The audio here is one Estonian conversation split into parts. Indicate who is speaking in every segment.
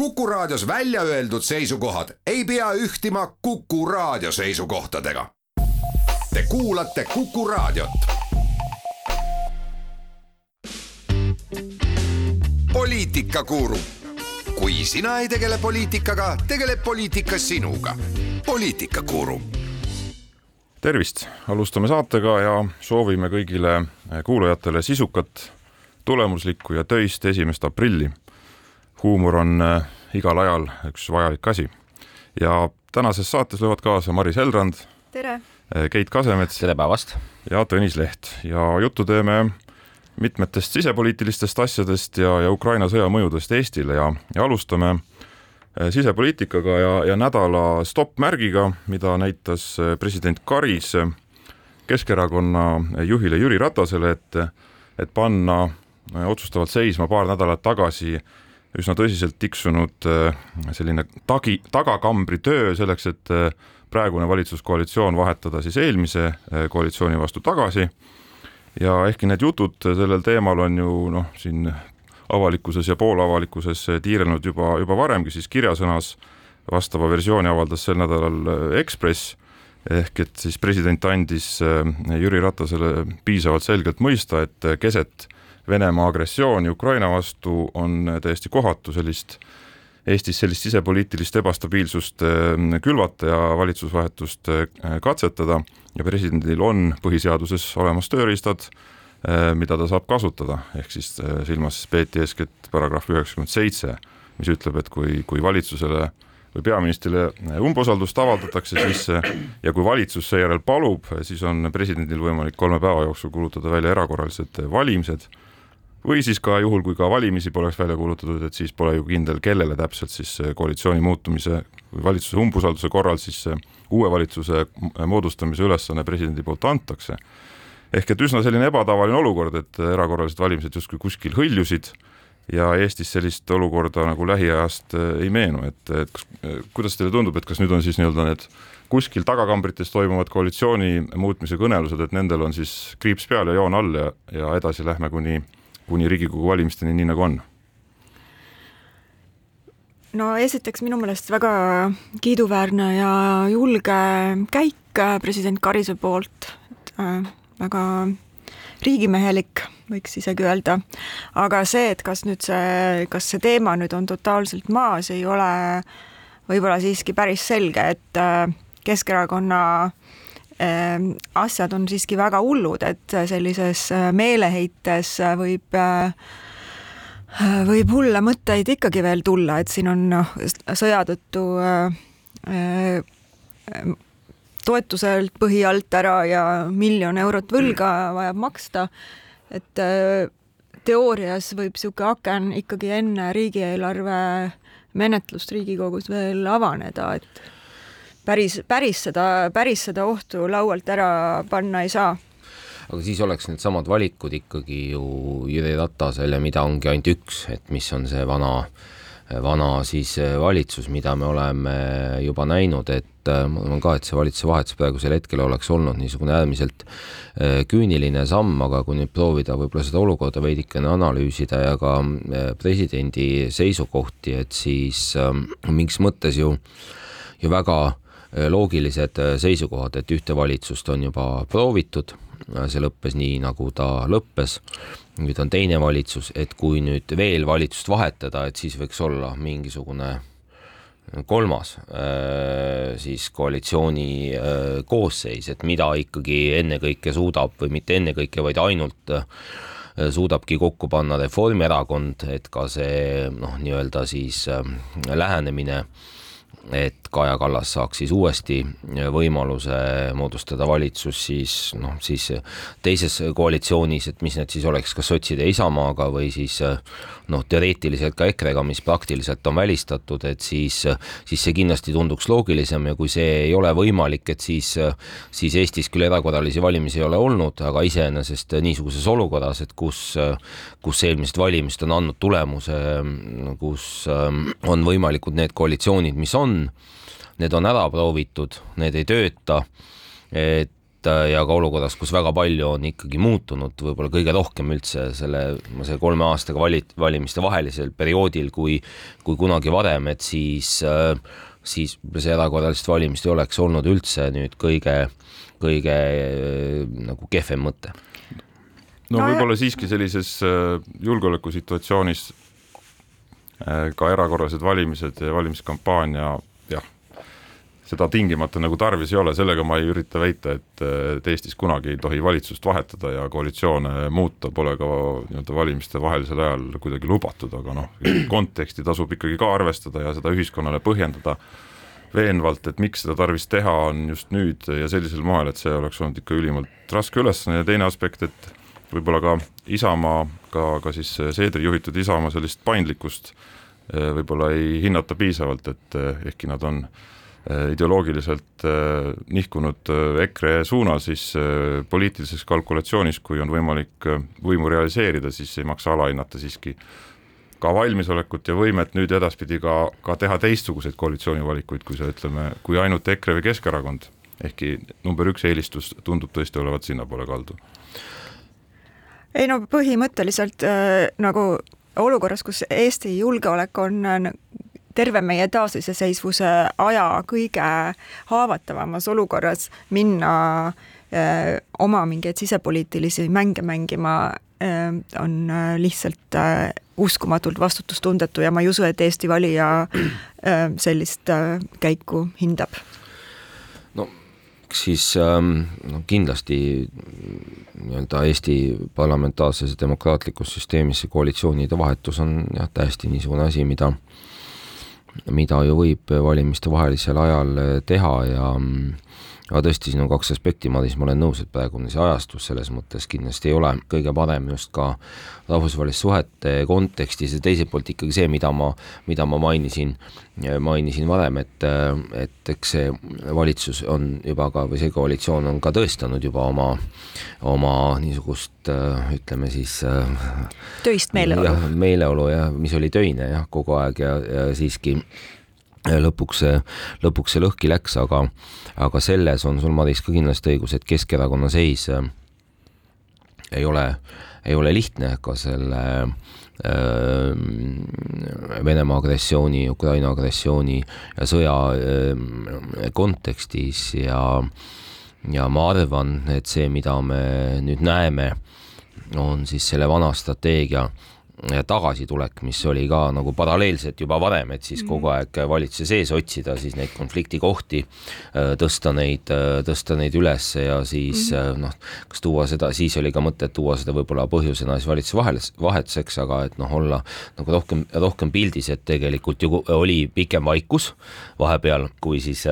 Speaker 1: Kuku Raadios välja öeldud seisukohad ei pea ühtima Kuku Raadio seisukohtadega. Te kuulate Kuku Raadiot. poliitikakuru, kui sina ei tegele poliitikaga, tegeleb poliitika sinuga. poliitikakuru
Speaker 2: tervist, alustame saatega ja soovime kõigile kuulajatele sisukat, tulemuslikku ja töist esimest aprilli. Huumor on äh, igal ajal üks vajalik asi ja tänases saates löövad kaasa Maris Helrand.
Speaker 3: tere!
Speaker 2: Keit Kasemets.
Speaker 4: tere päevast!
Speaker 2: ja Tõnis Leht ja juttu teeme mitmetest sisepoliitilistest asjadest ja, ja Ukraina sõja mõjudest Eestile ja, ja alustame sisepoliitikaga ja, ja nädala stopp-märgiga, mida näitas president Karis Keskerakonna juhile Jüri Ratasele, et, et panna otsustavalt seisma paar nädalat tagasi üsna tõsiselt tiksunud selline tagi, tagakambri töö selleks, et praegune valitsuskoalitsioon vahetada siis eelmise koalitsiooni vastu tagasi. ja ehkki need jutud sellel teemal on ju noh, siin avalikkuses ja poolavalikkuses tiirelnud juba, juba varemgi, siis kirjasõnas vastava versiooni avaldas sel nädalal Ekspress ehk et siis president andis Jüri Ratasele piisavalt selgelt mõista, et keset Venemaa agressiooni Ukraina vastu on täiesti kohatu sellist Eestis sellist sisepoliitilist ebastabiilsust külvata ja valitsusvahetust katsetada. Ja presidendil on põhiseaduses olemas tööriistad, mida ta saab kasutada, ehk siis silmas peeti eeskätt paragrahv üheksakümmend seitse, mis ütleb, et kui, kui valitsusele või peaministrile umbusaldust avaldatakse, siis ja kui valitsus seejärel palub, siis on presidendil võimalik kolme päeva jooksul kuulutada välja erakorralised valimised või siis ka juhul, kui ka valimisi poleks välja kuulutatud, et siis pole ju kindel, kellele täpselt siis koalitsiooni muutumise või valitsuse umbusalduse korral siis uue valitsuse moodustamise ülesanne presidendi poolt antakse. ehk et üsna selline ebatavaline olukord, et erakorralised valimised justkui kuskil hõljusid ja Eestis sellist olukorda nagu lähiajast ei meenu, et, et kas, kuidas teile tundub, et kas nüüd on siis nii-öelda need kuskil tagakambrites toimuvad koalitsiooni muutmise kõnelused, et nendel on siis kriips peal ja joon all ja, ja edasi lähme kuni kuni Riigikogu valimisteni, nii nagu on?
Speaker 3: no esiteks minu meelest väga kiiduväärne ja julge käik president Karise poolt, et äh, väga riigimehelik, võiks isegi öelda. aga see, et kas nüüd see, kas see teema nüüd on totaalselt maas, ei ole võib-olla siiski päris selge, et äh, Keskerakonna Ehm, asjad on siiski väga hullud, et sellises äh, meeleheites äh, võib äh, võib hulle mõtteid ikkagi veel tulla, et siin on noh, sõja tõttu toetuselt põhi alt ära ja miljon eurot võlga vajab maksta. et teoorias võib niisugune aken ikkagi enne riigieelarve menetlust Riigikogus veel avaneda, et päris, päris seda, päris seda ohtu laualt ära panna ei saa.
Speaker 4: Aga siis oleks needsamad valikud ikkagi ju Jüri Ratasel ja mida ongi ainult üks, et mis on see vana, vana siis valitsus, mida me oleme juba näinud, et äh, ma arvan ka, et see valitsuse vahetus praegusel hetkel oleks olnud niisugune äärmiselt äh, küüniline samm, aga kui nüüd proovida võib-olla seda olukorda veidikene analüüsida ja ka presidendi seisukohti, et siis mingis mõttes ju, ju väga Äh, loogilised äh, seisukohad, et ühte valitsust on juba proovitud, äh, see lõppes nii, nagu ta lõppes. nüüd on teine valitsus, et kui nüüd veel valitsust vahetada, et siis võiks olla mingisugune kolmas siis koalitsiooni koosseis, et mida ikkagi ennekõike suudab või mitte ennekõike, vaid ainult suudabki kokku panna Reformierakond, et ka see noh, nii-öelda siis lähenemine äh, et Kaja Kallas saaks siis uuesti võimaluse moodustada valitsus siis noh, siis teises koalitsioonis, et mis need siis oleks, kas sotside Isamaaga või siis noh, teoreetiliselt ka EKRE-ga, mis praktiliselt on välistatud, et siis, siis see kindlasti tunduks loogilisem ja kui see ei ole võimalik, et siis, siis Eestis küll erakorralisi valimisi ei ole olnud, aga iseenesest niisuguses olukorras, et kus, kus eelmised valimised on andnud tulemuse, kus on võimalikud need koalitsioonid, mis on, need on ära proovitud, need ei tööta. et ja ka olukorras, kus väga palju on ikkagi muutunud, võib-olla kõige rohkem üldse selle, selle kolme aastaga vali-, valimiste vahelisel perioodil, kui, kui kunagi varem, et siis, siis see erakorralist valimist ei oleks olnud üldse nüüd kõige, kõige nagu kehvem mõte
Speaker 2: no, no võib-olla siiski sellises julgeolekusituatsioonis ka erakorralised valimised ja valimiskampaania seda tingimata nagu tarvis ei ole, sellega ma ei ürita väita, et, et Eestis kunagi ei tohi valitsust vahetada ja koalitsioone muuta pole ka nii-öelda valimiste vahelisel ajal kuidagi lubatud, aga noh, konteksti tasub ikkagi ka arvestada ja seda ühiskonnale põhjendada veenvalt, et miks seda tarvis teha on just nüüd ja sellisel moel, et see oleks olnud ikka ülimalt raske ülesanne. Ja teine aspekt, et võib-olla ka Isamaa, ka, ka siis Seedri juhitud Isamaa sellist paindlikkust eh, võib-olla ei hinnata piisavalt, et eh, ehkki nad on Äh, ideoloogiliselt nihkunud EKRE suunal, siis poliitilises kalkulatsioonis, kui on võimalik võimu realiseerida, siis ei maksa alahinnata siiski ka valmisolekut ja võimet nüüd edaspidi ka, ka teha teistsuguseid koalitsioonivalikuid, kui see ütleme, kui ainult EKRE või Keskerakond, ehkki number üks eelistus tundub tõesti olevat sinnapoole kaldu.
Speaker 3: Ei no põhimõtteliselt äh, nagu olukorras, kus Eesti julgeolek on terve meie taasiseseisvuse aja kõige haavatavamas olukorras minna öö, äh, oma mingeid sisepoliitilisi mänge mängima, äh, on äh, lihtsalt uskumatult vastutustundetu ja ma ei usu, et Eesti valija sellist käiku hindab
Speaker 4: siis ähm, no kindlasti nii-öelda Eesti parlamentaarses demokraatlikus süsteemis see koalitsioonide vahetus on jah, täiesti niisugune asi, mida mida ju võib valimiste vahelisel ajal teha ja aga tõesti, siin on kaks aspekti, Madis, ma olen nõus, et praegune see ajastus selles mõttes kindlasti ei ole kõige parem just ka rahvusvaheliste suhete kontekstis ja teiselt poolt ikkagi see, mida ma, mida ma mainisin, mainisin varem, et, et eks see valitsus on juba ka, või see koalitsioon on ka tõestanud juba oma, oma niisugust ütleme siis
Speaker 3: töist meeleolu.
Speaker 4: meeleolu jah, mis oli töine jah, kogu aeg ja, ja siiski lõpuks see, lõpuks see lõhki läks, aga, aga selles on sul, Madis, ka kindlasti õigus, et Keskerakonna seis äh, ei ole, ei ole lihtne ka selle äh, Venemaa agressiooni, Ukraina agressiooni ja sõja äh, kontekstis ja, ja ma arvan, et see, mida me nüüd näeme, on siis selle vana strateegia tagasitulek, mis oli ka nagu paralleelselt juba varem, et siis kogu mhm. aeg valitsuse sees otsida siis neid konfliktikohti, äh, tõsta neid, äh, tõsta neid üles ja siis mm -hmm. noh, kas tuua seda, siis oli ka mõte, et tuua seda võib-olla põhjusena siis valitsuse vahel, vahetuseks, aga et noh, olla nagu rohkem, rohkem pildis, et tegelikult ju oli pikem vaikus vahepeal, kui siis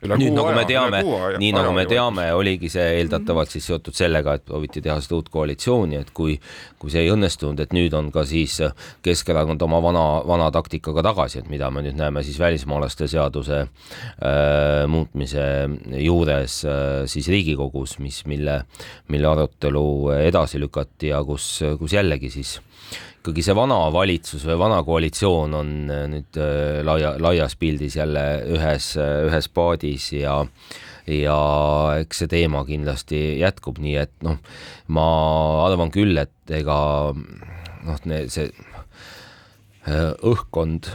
Speaker 4: nüüd nagu me teame, nii nagu me teame, oligi see eeldatavalt siis seotud sellega, et prooviti teha seda uut koalitsiooni, et kui, kui see ei õnnestunud, et nüüd on ka siis Keskerakond oma vana, vana taktikaga tagasi, et mida me nüüd näeme siis välismaalaste seaduse äh, muutmise juures äh, siis Riigikogus, mis, mille, mille arutelu edasi lükati ja kus, kus jällegi siis ikkagi see vana valitsus või vana koalitsioon on äh, nüüd äh, laia, laias pildis jälle ühes, äh, ühes paadis ja ja eks see teema kindlasti jätkub, nii et noh, ma arvan küll, et ega noh, see õhkkond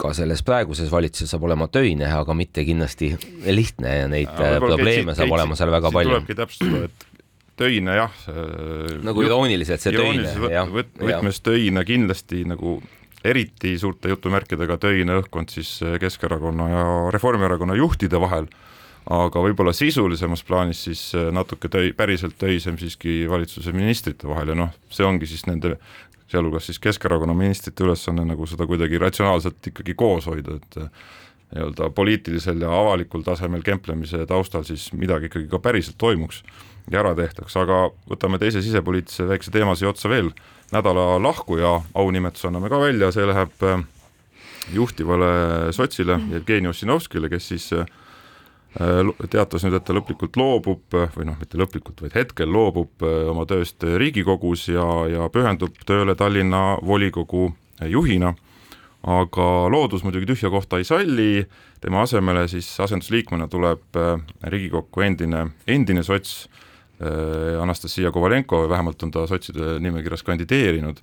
Speaker 4: ka selles praeguses valitsuses saab olema töine, aga mitte kindlasti lihtne ja neid probleeme saab olema seal väga palju.
Speaker 2: tulebki täpsustada, et töine jah.
Speaker 4: nagu irooniliselt see töine, jah.
Speaker 2: võtmes töine kindlasti nagu eriti suurte jutumärkidega töine õhkkond siis Keskerakonna ja Reformierakonna juhtide vahel, aga võib-olla sisulisemas plaanis siis natuke töi-, päriselt töisem siiski valitsuse ministrite vahel ja noh, see ongi siis nende sealhulgas siis Keskerakonna ministrite ülesanne nagu seda kuidagi ratsionaalselt ikkagi koos hoida, et nii-öelda poliitilisel ja avalikul tasemel kemplemise taustal siis midagi ikkagi ka päriselt toimuks ja ära tehtaks, aga võtame teise sisepoliitilise väikse teema siia otsa veel, nädala lahkuja aunimetuse anname ka välja, see läheb äh, juhtivale sotsile Jevgeni Ossinovskile, kes siis äh, teatas nüüd, et ta lõplikult loobub või noh, mitte lõplikult, vaid hetkel loobub äh, oma tööst Riigikogus ja, ja pühendub tööle Tallinna volikogu juhina. aga loodus muidugi tühja kohta ei salli, tema asemele siis asendusliikmena tuleb Riigikokku endine, endine sots Anastasia Kovalenko, vähemalt on ta sotside nimekirjas kandideerinud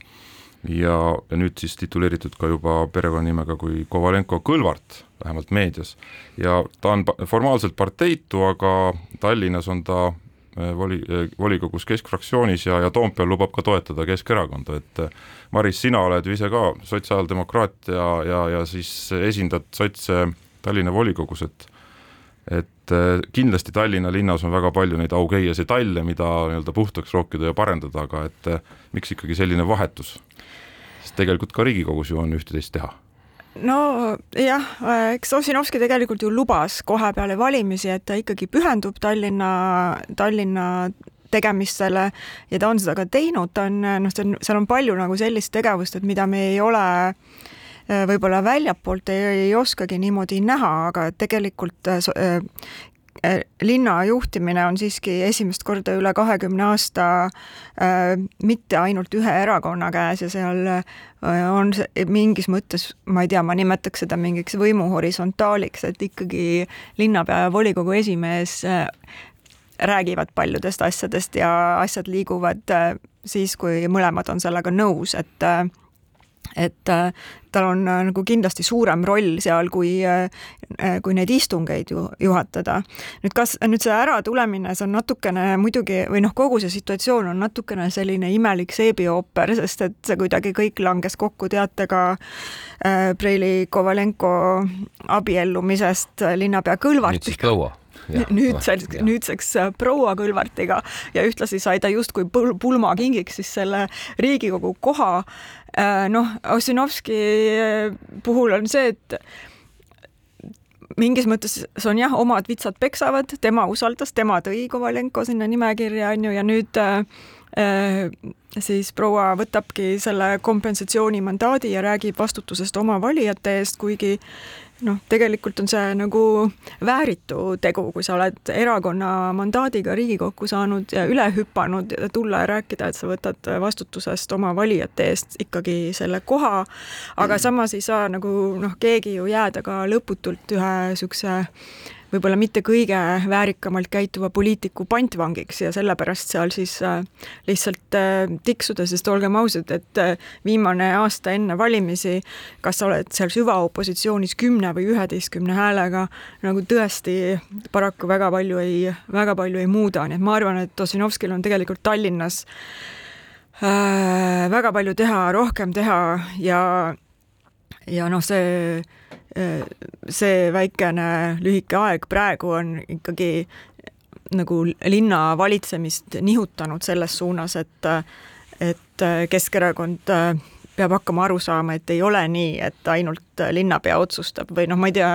Speaker 2: ja, ja nüüd siis tituleeritud ka juba perekonnanimega kui Kovalenko-Kõlvart, vähemalt meedias. ja ta on formaalselt parteitu, aga Tallinnas on ta äh, voli, äh, volikogus keskfraktsioonis ja, ja Toompeal lubab ka toetada Keskerakonda, et äh, Maris, sina oled ju ise ka sotsiaaldemokraat ja, ja, ja siis esindad sotse Tallinna volikogus, et et kindlasti Tallinna linnas on väga palju neid augeiaseid talle, mida nii-öelda puhtaks rookida ja parendada, aga et miks ikkagi selline vahetus? sest tegelikult ka Riigikogus ju on üht-teist teha
Speaker 3: nojah, eks Ossinovski tegelikult ju lubas kohe peale valimisi, et ta ikkagi pühendub Tallinna, Tallinna tegemistele ja ta on seda ka teinud, ta on noh, see on, seal on palju nagu sellist tegevust, et mida me ei ole äh, võib-olla väljapoolt ei, ei oskagi niimoodi näha, aga tegelikult äh, Äh, linna juhtimine on siiski esimest korda üle kahekümne aasta äh, mitte ainult ühe erakonna käes ja seal äh, on see mingis mõttes, ma ei tea, ma nimetaks seda mingiks võimu horisontaaliks, et ikkagi linnapea ja volikogu esimees äh, räägivad paljudest asjadest ja asjad liiguvad äh, siis, kui mõlemad on sellega nõus, et äh, et äh, tal on äh, nagu kindlasti suurem roll seal, kui, äh, kui neid istungeid ju juhatada. nüüd kas, nüüd see äratulemine, see on natukene muidugi, või noh, kogu see situatsioon on natukene selline imelik seebiooper, sest et see kuidagi kõik langes kokku teatega Preili Kovalenko abiellumisest linnapea Kõlvartiga.
Speaker 4: nüüd siis proua
Speaker 3: nüüdseks, nüüdseks proua Kõlvartiga ja ühtlasi sai ta justkui pul pulmakingiks siis selle Riigikogu koha. Äh, noh, Ossinovski äh, puhul on see, et mingis mõttes see on jah, omad vitsad peksavad, tema usaldas, tema tõi Kovalenko sinna nimekirja, on ju, ja nüüd äh, äh, siis proua võtabki selle kompensatsioonimandaadi ja räägib vastutusest oma valijate eest, kuigi noh, tegelikult on see nagu vääritu tegu, kui sa oled erakonna mandaadiga Riigikokku saanud ja üle hüpanud ja tulla ja rääkida, et sa võtad vastutusest oma valijate eest ikkagi selle koha, aga samas ei saa nagu noh, keegi ju jääda ka lõputult ühe niisuguse võib-olla mitte kõige väärikamalt käituva poliitiku pantvangiks ja sellepärast seal siis äh, lihtsalt äh, tiksuda, sest olgem ausad, et äh, viimane aasta enne valimisi, kas sa oled seal süvaopositsioonis kümne või üheteistkümne häälega, nagu tõesti paraku väga palju ei, väga palju ei muuda, nii et ma arvan, et Ossinovskil on tegelikult Tallinnas äh, väga palju teha, rohkem teha ja ja noh, see see väikene lühike aeg praegu on ikkagi nagu linna valitsemist nihutanud selles suunas, et, et Keskerakond peab hakkama aru saama, et ei ole nii, et ainult linnapea otsustab või noh, ma ei tea,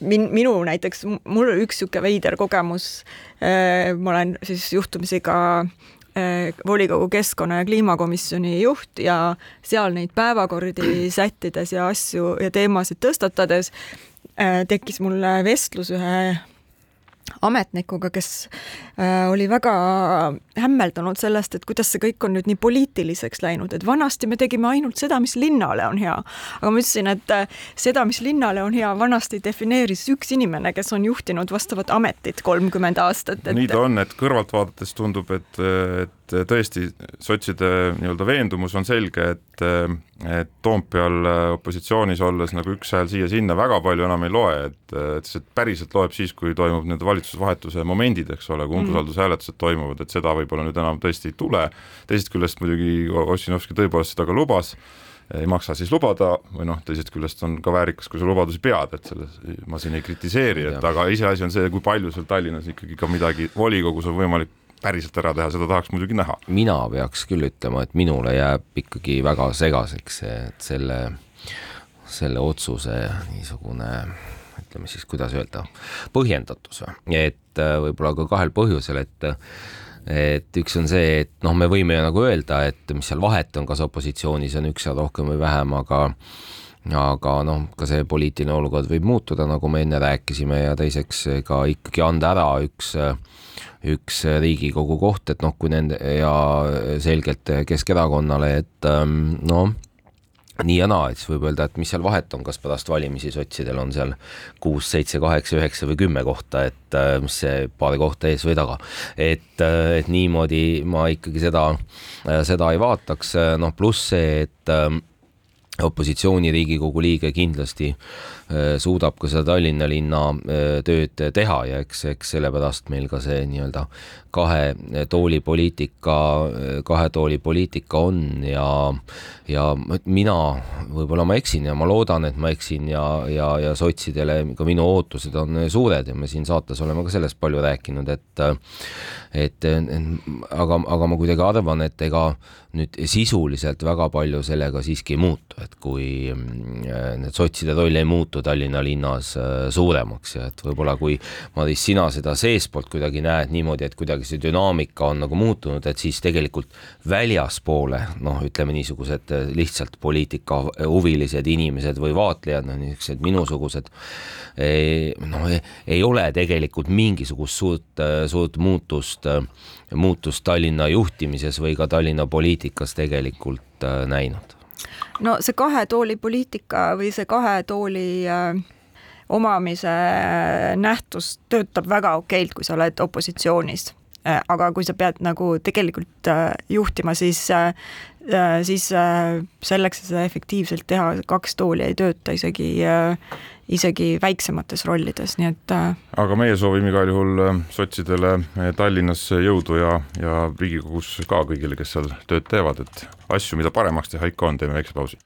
Speaker 3: min-, minu näiteks, mul oli üks niisugune veider kogemus, ma olen siis juhtumisi ka äh, Äh, volikogu keskkonna ja kliimakomisjoni juht ja seal neid päevakordi sättides ja asju ja teemasid tõstatades äh, tekkis mulle vestlus ühe ametnikuga, kes äh, oli väga hämmeldunud sellest, et kuidas see kõik on nüüd nii poliitiliseks läinud, et vanasti me tegime ainult seda, mis linnale on hea. aga ma ütlesin, et äh, seda, mis linnale on hea, vanasti defineeris üks inimene, kes on juhtinud vastavat ametit kolmkümmend aastat et....
Speaker 2: nii ta on, et kõrvalt vaadates tundub, et, et tõesti sotside nii-öelda veendumus on selge, et, et Toompeal opositsioonis olles nagu üks hääl siia-sinna väga palju enam ei loe, et, et see päriselt loeb siis, kui toimub nende valitsusvahetuse momendid, eks ole, kui mhm. umbusaldushääletused toimuvad, et seda võib-olla nüüd enam tõesti ei tule. teisest küljest muidugi Ossinovski tõepoolest seda ka lubas ei maksa siis lubada või noh, teisest küljest on ka väärikas, kui sa lubadusi pead, et selles ma siin ei kritiseeri, et aga iseasi on see, kui palju seal Tallinnas ikkagi ka midagi volikogus on võimalik päriselt ära teha, seda tahaks muidugi näha.
Speaker 4: mina peaks küll ütlema, et minule jääb ikkagi väga segaseks see, et selle, selle otsuse niisugune ütleme siis, kuidas öelda, põhjendatus, et äh, võib-olla ka kahel põhjusel, et et üks on see, et noh, me võime ju nagu öelda, et mis seal vahet on, kas opositsioonis on üks hääl rohkem või vähem, aga aga noh, ka see poliitiline olukord võib muutuda, nagu me enne rääkisime ja teiseks ka ikkagi anda ära üks üks Riigikogu koht, et noh, kui nende ja selgelt Keskerakonnale, et ähm, noh, nii ja naa, et siis võib öelda, et mis seal vahet on, kas pärast valimisi sotsidel on seal kuus, seitse, kaheksa, üheksa või kümme kohta, et äh, mis see paari kohta ees või taga. et, äh, et niimoodi ma ikkagi seda, äh, seda ei vaataks, noh pluss see, et opositsiooni Riigikogu liige kindlasti suudab ka seda Tallinna linna äh, tööd teha ja eks, eks sellepärast meil ka see nii-öelda kahe tooli poliitika, kahe tooli poliitika on ja, ja mina, võib-olla ma eksin ja ma loodan, et ma eksin ja, ja, ja sotsidele ka minu ootused on suured ja me siin saates oleme ka sellest palju rääkinud, et et aga, aga ma kuidagi arvan, et ega nüüd sisuliselt väga palju sellega siiski ei muutu, et kui need sotside roll ei muutu Tallinna linnas äh, suuremaks ja et võib-olla kui Maris, sina seda seestpoolt kuidagi näed niimoodi, et kuidagi see dünaamika on nagu muutunud, et siis tegelikult väljaspoole noh, ütleme niisugused äh, lihtsalt poliitika huvilised inimesed või vaatlejad, noh niisugused minusugused noh, ei ole tegelikult mingisugust suurt, äh, suurt muutust muutust Tallinna juhtimises või ka Tallinna poliitikas tegelikult näinud?
Speaker 3: No see kahe tooli poliitika või see kahe tooli äh, omamise äh, nähtus töötab väga okeilt, kui sa oled opositsioonis äh,. aga kui sa pead nagu tegelikult juhtima, siis siis selleks, et seda efektiivselt teha, kaks tooli ei tööta isegi isegi väiksemates rollides, nii et.
Speaker 2: Aga meie soovime igal juhul sotsidele Tallinnas jõudu ja, ja Riigikogus ka kõigile, kes seal tööd teevad, et asju, mida paremaks teha ikka on, teeme väikse pausi.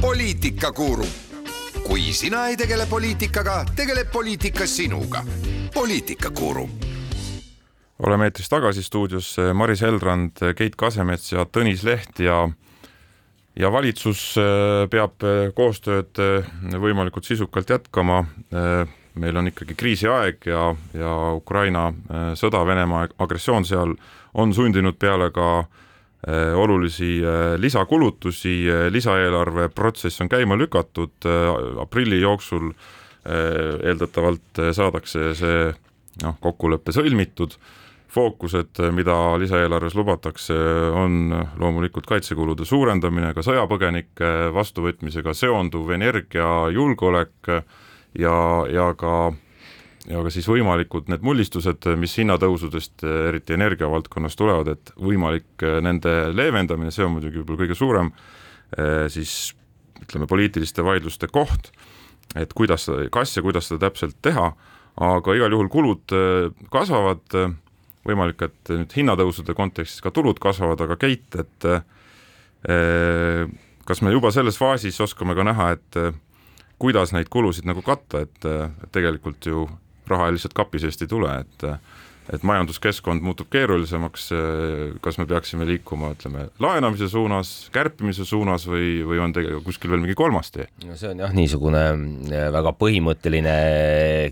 Speaker 1: poliitikakuru, kui sina ei tegele poliitikaga, tegeleb poliitika sinuga. poliitikakuru
Speaker 2: oleme eetris tagasi stuudios Maris Heldrand, Keit Kasemets ja Tõnis Leht ja ja valitsus äh, peab koostööd võimalikult sisukalt jätkama. Meil on ikkagi kriisiaeg ja, ja Ukraina sõda, Venemaa agressioon seal on sundinud peale ka olulisi lisakulutusi, lisaeelarve protsess on käima lükatud, aprilli jooksul eeldatavalt saadakse see noh, kokkulepe sõlmitud. Fookused, mida lisaeelarves lubatakse, on loomulikult kaitsekulude suurendamine, ka sõjapõgenike vastuvõtmisega seonduv energiajulgeolek ja, ja ka ja ka siis võimalikud need mullistused, mis hinnatõusudest, eriti energiavaldkonnas tulevad, et võimalik nende leevendamine, see on muidugi võib-olla kõige suurem siis ütleme, poliitiliste vaidluste koht, et kuidas, kas ja kuidas seda täpselt teha, aga igal juhul kulud kasvavad võimalik, et nüüd hinnatõusude kontekstis ka tulud kasvavad, aga Keit, et eh, kas me juba selles faasis oskame ka näha, et eh, kuidas neid kulusid nagu katta, et, eh, tegelikult ju raha lihtsalt kapi seest ei tule, et et majanduskeskkond muutub keerulisemaks, kas me peaksime liikuma, ütleme, laenamise suunas, kärpimise suunas või, või on tegelikult kuskil veel mingi kolmas tee?
Speaker 4: no see on jah, niisugune äh, väga põhimõtteline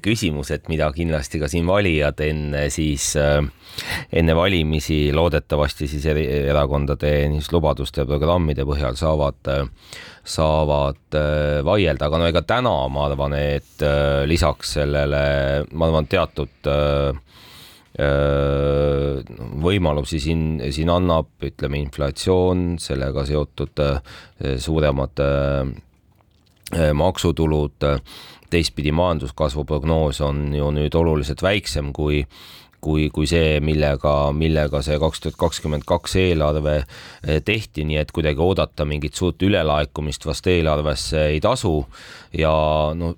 Speaker 4: küsimus, et mida kindlasti ka siin valijad enne siis äh, enne valimisi loodetavasti siis erakondade niisuguste lubaduste ja programmide põhjal saavad äh, saavad vaielda, aga no ega täna ma arvan, et lisaks sellele, ma arvan, teatud Äh, võimalusi siin, siin annab, ütleme, inflatsioon, sellega seotud äh, suuremad äh, maksutulud, teistpidi majanduskasvu prognoos on ju nüüd oluliselt väiksem kui kui, kui see, millega, millega see kaks tuhat kakskümmend kaks eelarve tehti, nii et kuidagi oodata mingit suurt ülelaekumist vast eelarvesse ei tasu. Ja no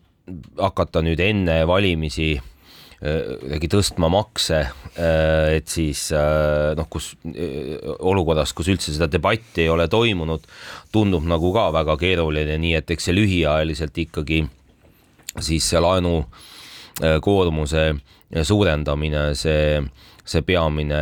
Speaker 4: hakata nüüd enne valimisi kuidagi tõstma makse, äh, et siis äh, noh, kus äh, olukorras, kus üldse seda debatti ei ole toimunud, tundub nagu ka väga keeruline, nii et eks see lühiajaliselt ikkagi siis see laenukoormuse suurendamine, see see peamine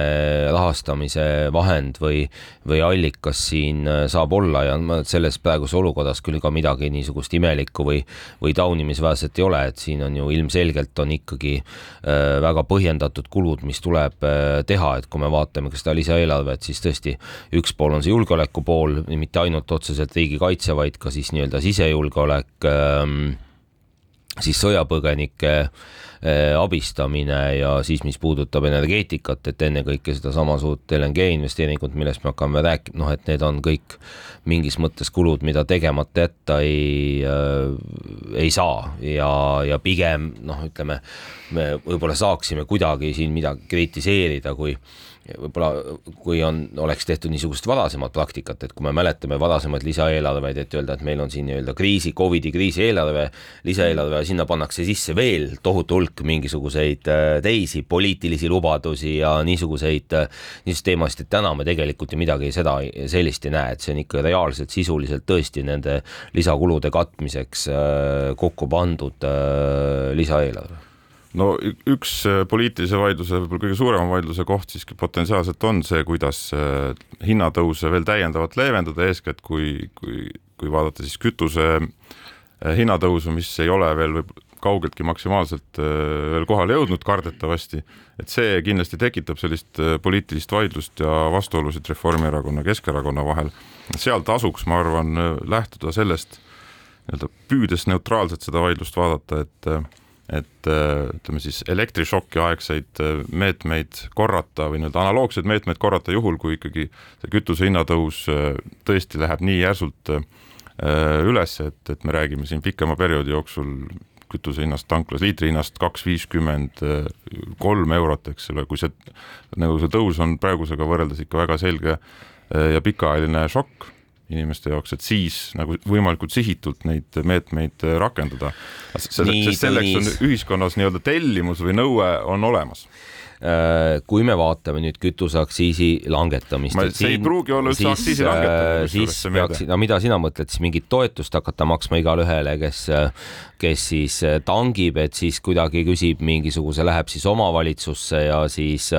Speaker 4: rahastamise vahend või, või allikas siin äh, saab olla ja selles praeguses olukorras küll ka midagi niisugust imelikku või, või taunimisväärset ei ole, et siin on ju ilmselgelt on ikkagi äh, väga põhjendatud kulud, mis tuleb äh, teha, et kui me vaatame ka seda lisaeelarvet, siis tõesti üks pool on see julgeoleku pool, mitte ainult otseselt riigikaitse, vaid ka siis nii-öelda sisejulgeolek ähm, siis sõjapõgenike eh, abistamine ja siis, mis puudutab energeetikat, et ennekõike sedasama suurt LNG investeeringut, millest me hakkame rääkima, noh, et need on kõik mingis mõttes kulud, mida tegemata jätta ei äh,, ei saa. Ja, ja pigem noh, ütleme, me võib-olla saaksime kuidagi siin midagi kritiseerida, kui võib-olla kui on, oleks tehtud niisugust varasemat praktikat, et kui me mäletame varasemaid lisaeelarveid, et öelda, et meil on siin nii-öelda kriisi, Covidi kriisieelarve, lisaeelarve ja sinna pannakse sisse veel tohutu hulk mingisuguseid äh, teisi poliitilisi lubadusi ja niisuguseid, äh, niisugust teemasid, et täna me tegelikult ju midagi seda, sellist ei näe, et see on ikka reaalselt sisuliselt tõesti nende lisakulude katmiseks äh, kokku pandud lisaeelarve
Speaker 2: no üks äh, poliitilise vaidluse, võib-olla kõige suurema vaidluse koht siiski potentsiaalselt on see, kuidas äh, hinnatõuse veel täiendavalt leevendada, eeskätt kui, kui, kui vaadata siis kütuse äh, hinnatõusu, mis ei ole veel kaugeltki maksimaalselt veel kohale jõudnud kardetavasti, et see kindlasti tekitab sellist poliitilist vaidlust ja vastuolusid Reformierakonna, Keskerakonna vahel. seal tasuks, ma arvan, lähtuda sellest nii-öelda püüdes neutraalselt seda vaidlust vaadata, et et äh, ütleme siis elektrišoki aegseid äh, meetmeid korrata või nii-öelda analoogseid meetmeid korrata juhul, kui ikkagi see kütuse hinnatõus äh, tõesti läheb nii järsult üles, et, et me räägime siin pikema perioodi jooksul kütuse hinnast tanklas, liitri hinnast kaks viiskümmend kolm eurot, eks ole, kui see nagu see tõus on praegusega võrreldes ikka väga selge ja pikaajaline šokk inimeste jaoks, et siis nagu võimalikult sihitult neid meetmeid rakendada. sest selleks on ühiskonnas nii-öelda tellimus või nõue on olemas
Speaker 4: Äh, kui me vaatame nüüd kütuseaktsiisi langetamist.
Speaker 2: see siin, ei pruugi olla üldse aktsiisi langetamine.
Speaker 4: Äh, siis peaks, no mida sina mõtled, siis mingit toetust hakata maksma igale ühele, kes, kes siis äh, tangib, et siis kuidagi küsib mingisuguse, läheb siis omavalitsusse ja siis,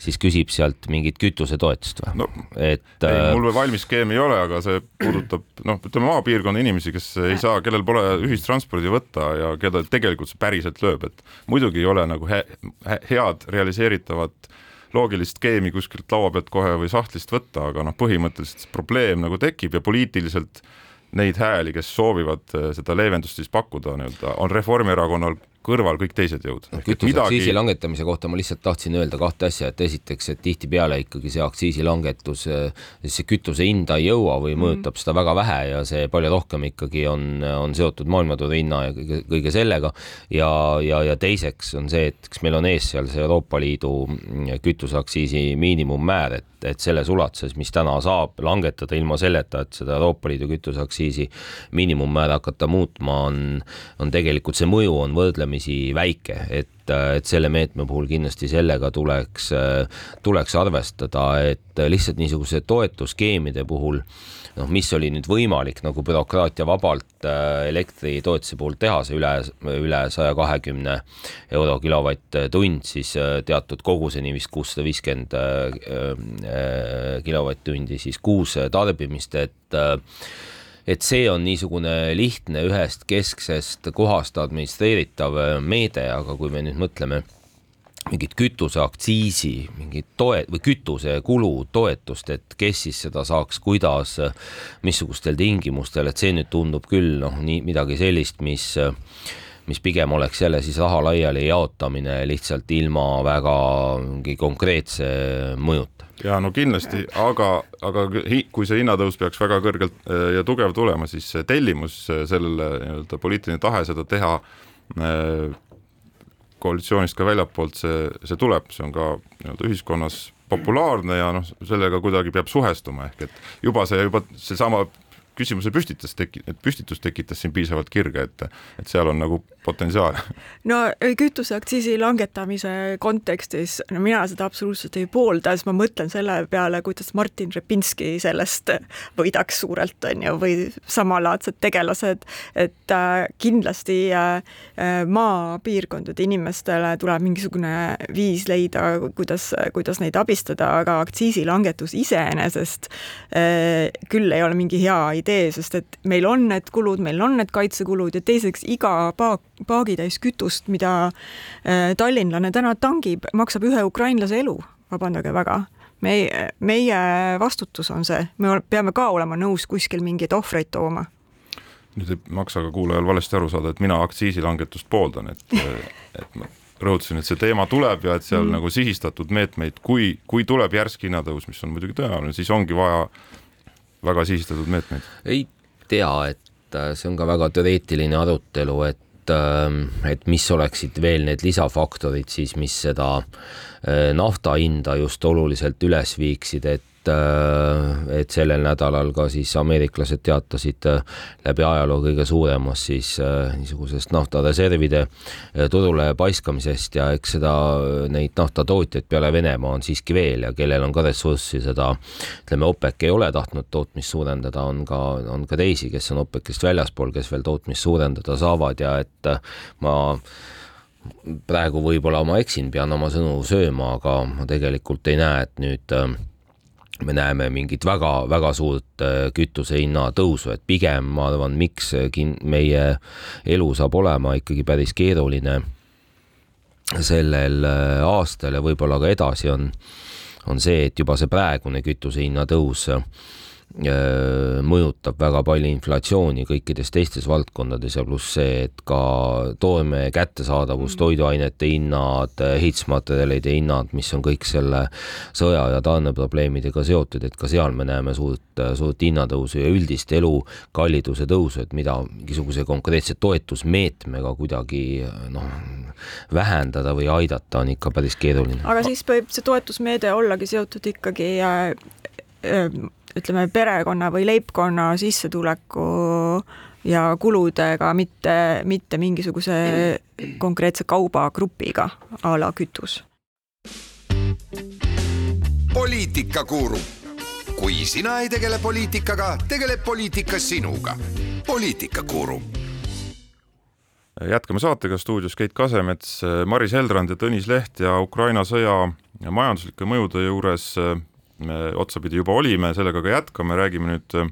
Speaker 4: siis küsib sealt mingit kütusetoetust või
Speaker 2: no,? et. mul veel valmis skeemi ei ole, aga see puudutab noh, ütleme maapiirkonna inimesi, kes ei saa, kellel pole ühistranspordi võtta ja keda tegelikult see päriselt lööb, et muidugi ei ole nagu he, he, head realiseeritavat loogilist skeemi kuskilt laua pealt kohe või sahtlist võtta, aga noh, põhimõtteliselt probleem nagu tekib ja poliitiliselt neid hääli, kes soovivad eh, seda leevendust siis pakkuda nii-öelda, on Reformierakonnal kõrval kõik teised jõud.
Speaker 4: kütuseaktsiisi midagi... langetamise kohta ma lihtsalt tahtsin öelda kahte asja, et esiteks, et tihtipeale ikkagi see aktsiisilangetus, see kütuse hinda ei jõua või mhm. mõjutab mm. seda väga vähe ja see palju rohkem ikkagi on, on seotud maailmaturu hinna ja kõige, kõige sellega. ja, ja, ja teiseks on see, et kas meil on ees seal see Euroopa Liidu kütuseaktsiisi miinimummäär, et, et selles ulatuses, mis täna saab langetada ilma selleta, et seda Euroopa Liidu kütuseaktsiisi miinimummäära hakata muutma, on, on tegelikult see mõju on võrdlemisi võrdlemisi väike, et, et selle meetme puhul kindlasti sellega tuleks, tuleks arvestada, et lihtsalt niisuguse toetusskeemide puhul noh, mis oli nüüd võimalik nagu bürokraatia vabalt äh, elektritoetuse puhul teha, see üle, üle saja kahekümne euro kilovatt-tund, siis äh, teatud koguseni vist kuussada viiskümmend äh, kilovatt-tundi siis kuus tarbimist, et et see on niisugune lihtne ühest kesksest kohast administreeritav meede, aga kui me nüüd mõtleme mingit kütuseaktsiisi, mingit toe- või kütusekulu toetust, et kes siis seda saaks, kuidas, missugustel tingimustel, et see nüüd tundub küll noh, nii midagi sellist, mis mis pigem oleks jälle siis raha laiali jaotamine lihtsalt ilma väga mingi konkreetse mõjuta
Speaker 2: ja no kindlasti, aga, aga kui see hinnatõus peaks väga kõrgelt äh, ja tugev tulema, siis tellimus, äh, sellele nii-öelda poliitiline tahe seda teha äh, koalitsioonist ka väljapoolt, see, see tuleb, see on ka nii-öelda ühiskonnas populaarne ja noh, sellega kuidagi peab suhestuma, ehk et juba see, juba seesama küsimuse püstitas, teki-, püstitus tekitas siin piisavalt kirge, et, et seal on nagu potentsiaali.
Speaker 3: no kütuseaktsiisi langetamise kontekstis, no mina seda absoluutselt ei poolda, sest ma mõtlen selle peale, kuidas Martin Repinski sellest võidaks suurelt, on ju, või samalaadsed tegelased, et äh, kindlasti äh, äh, maapiirkondade inimestele tuleb mingisugune viis leida, kuidas, kuidas neid abistada, aga aktsiisilangetus iseenesest äh, küll ei ole mingi hea idee, sest et meil on need kulud, meil on need kaitsekulud ja teiseks iga paak paagitäis kütust, mida äh, tallinlane täna tangib, maksab ühe ukrainlase elu, vabandage väga meie, meie vastutus on see, me peame ka olema nõus kuskil mingeid ohvreid tooma
Speaker 2: nüüd ei maksa ka kuulajal valesti aru saada, et mina aktsiisilangetust pooldan, et, et ma rõhutasin, et see teema tuleb ja et seal mm. nagu sihistatud meetmeid, kui, kui tuleb järsk hinnatõus, mis on muidugi tõenäoline, siis ongi vaja väga sihistatud meetmeid.
Speaker 4: ei tea, et äh, see on ka väga teoreetiline arutelu, et ähm, et mis oleksid veel need lisafaktorid siis, mis seda äh, nafta hinda just oluliselt üles viiksid, et et, äh, et sellel nädalal ka siis ameeriklased teatasid äh, läbi ajaloo kõige suuremast siis äh, niisugusest naftareservide turule paiskamisest ja eks seda, neid naftatootjaid peale Venemaa on siiski veel ja kellel on ka ressurssi seda, ütleme, OPEC ei ole tahtnud tootmist suurendada, on ka, on ka teisi, kes on OPEC-ist väljaspool, kes veel tootmist suurendada saavad ja et ma praegu võib-olla ma eksin, pean oma sõnu sööma, aga ma tegelikult ei näe, et nüüd me näeme mingit väga-väga suurt äh, kütuse hinna tõusu, et pigem ma arvan, miks kin-, meie elu saab olema ikkagi päris keeruline sellel äh, aastal ja võib-olla ka edasi, on, on see, et juba see praegune kütuse hinna tõus Äh, mõjutab väga palju inflatsiooni kõikides teistes valdkondades ja pluss see, et ka toorme kättesaadavus, mm. toiduainete hinnad, ehitusmaterjalide hinnad, mis on kõik selle sõja ja tarneprobleemidega seotud, et ka seal me näeme suurt, suurt hinnatõusu ja üldist elukalliduse tõusu, et mida mingisuguse konkreetse toetusmeetmega kuidagi noh, vähendada või aidata on ikka päris keeruline.
Speaker 3: aga siis võib see toetusmeede ollagi seotud ikkagi äh, äh, ütleme, perekonna või leibkonna sissetuleku ja kuludega, mitte, mitte mingisuguse konkreetse kaubagrupiga a la kütus.
Speaker 1: poliitikakuru, kui sina ei tegele poliitikaga, tegeleb poliitika sinuga. poliitikakuru
Speaker 2: jätkame saatega stuudios Keit Kasemets, Maris Heldrand ja Tõnis Leht ja Ukraina sõja majanduslike mõjude juures otsapidi juba olime, sellega ka jätkame, räägime nüüd äh,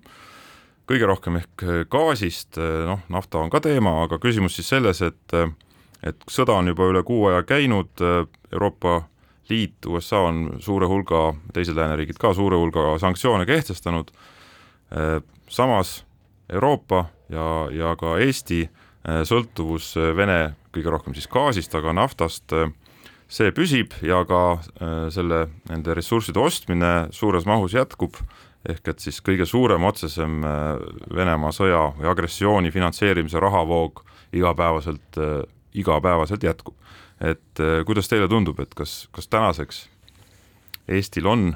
Speaker 2: kõige rohkem ehk äh, gaasist, äh, noh, nafta on ka teema, aga küsimus siis selles, et et sõda on juba üle kuu aja käinud, Euroopa Liit, USA on suure hulga, teised lääneriigid ka suure hulga sanktsioone kehtestanud, samas Euroopa ja, ja ka Eesti sõltuvus Vene, kõige rohkem siis gaasist, aga naftast see püsib ja ka äh, selle, nende ressursside ostmine suures mahus jätkub, ehk et siis kõige suurem otsesem äh, Venemaa sõja või agressiooni finantseerimise rahavoog igapäevaselt, äh, igapäevaselt jätkub. et kuidas teile tundub, et kas, kas tänaseks Eestil on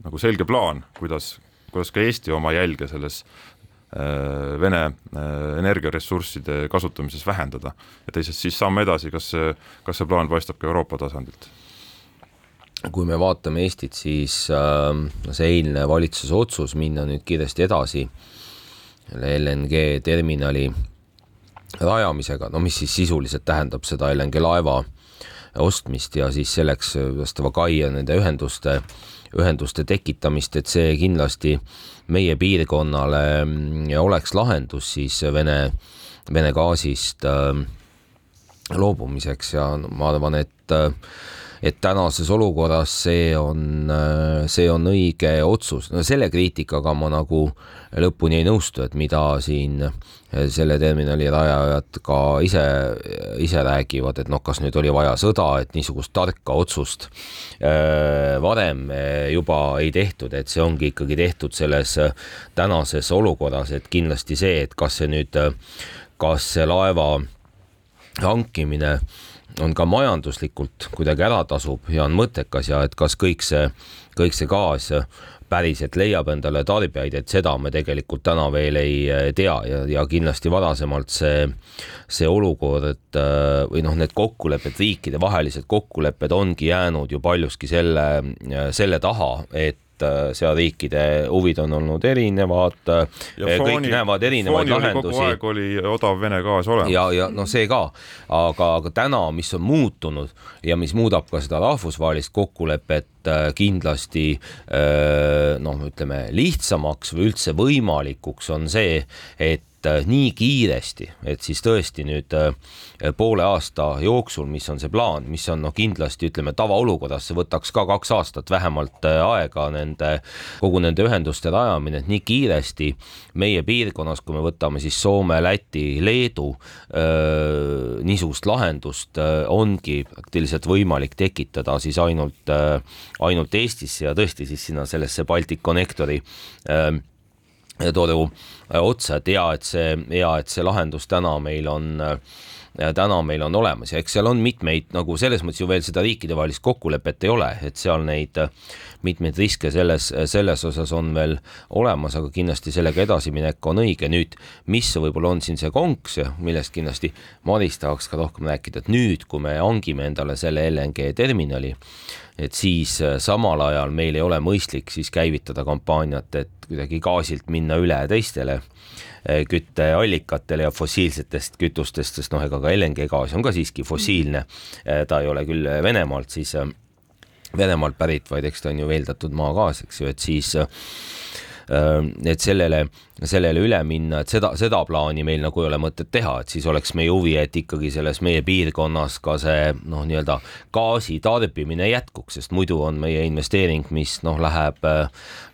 Speaker 2: nagu selge plaan, kuidas, kuidas ka Eesti oma jälge selles Vene äh, energiaressursside kasutamises vähendada ja teisest siis samme edasi, kas see, kas see plaan paistab ka Euroopa tasandilt?
Speaker 4: kui me vaatame Eestit, siis äh, see eilne valitsuse otsus minna nüüd kiiresti edasi LNG terminali rajamisega, no mis siis sisuliselt tähendab seda LNG laeva ostmist ja siis selleks vastava kai ja nende ühenduste, ühenduste tekitamist, et see kindlasti äh, meie piirkonnale mm, oleks lahendus siis Vene, Vene gaasist äh, loobumiseks. Ja ma arvan, et äh, et tänases olukorras see on, äh, see on õige otsus. no selle kriitikaga ma nagu lõpuni ei nõustu, et mida siin äh, selle terminali rajajad ka ise, ise räägivad, et noh, kas nüüd oli vaja sõda, et niisugust tarka otsust äh, varem juba ei tehtud, et see ongi ikkagi tehtud selles tänases olukorras, et kindlasti see, et kas see nüüd, kas see laeva hankimine äh, on ka majanduslikult kuidagi ära tasub ja on mõttekas ja et kas kõik see, kõik see gaas päriselt leiab endale tarbijaid, et seda me tegelikult täna veel ei tea ja, ja kindlasti varasemalt see, see olukord eh, või noh, need kokkulepped, riikidevahelised kokkulepped ongi jäänud ju paljuski selle, selle taha, et Äh, seal riikide huvid on olnud erinevad, äh, kõik fooni, näevad erinevaid lahendusi. kogu
Speaker 2: aeg oli odav Vene gaas olemas.
Speaker 4: ja, ja noh, see ka, aga, aga täna, mis on muutunud ja mis muudab ka seda rahvusvahelist kokkulepet äh, kindlasti noh, ütleme lihtsamaks või üldse võimalikuks, on see, et nii kiiresti, et siis tõesti nüüd poole aasta jooksul, mis on see plaan, mis on noh, kindlasti ütleme tavaolukorras, see võtaks ka kaks aastat vähemalt aega nende, kogu nende ühenduste rajamine, et nii kiiresti meie piirkonnas, kui me võtame siis Soome, Läti, Leedu, niisugust lahendust ongi praktiliselt võimalik tekitada siis ainult, ainult Eestisse ja tõesti siis sinna sellesse Balticconnectori toru otsa, et hea, et see, hea, et see lahendus täna meil on äh, täna meil on olemas ja eks seal on mitmeid nagu selles mõttes ju veel seda riikidevahelist kokkulepet ei ole, et seal neid mitmeid riske selles, selles osas on veel olemas, aga kindlasti sellega edasiminek on õige. nüüd, mis võib-olla on siin see konks millest kindlasti Maris tahaks ka rohkem rääkida, et nüüd, kui me hangime endale selle LNG terminali, et siis samal ajal meil ei ole mõistlik siis käivitada kampaaniat, et kuidagi gaasilt minna üle teistele kütteallikatele ja fossiilsetest kütustest, sest noh, ega ka LNG gaas on ka siiski fossiilne. Eh, ta ei ole küll Venemaalt siis, eh, Venemaalt pärit, vaid eks ta on ju veeldatud maagaas, eks ju, et siis et sellele sellele üle minna, et seda, seda plaani meil nagu ei ole mõtet teha, et siis oleks meie huvi, et ikkagi selles meie piirkonnas ka see noh, nii-öelda gaasi tarbimine jätkuks, sest muidu on meie investeering, mis noh, läheb,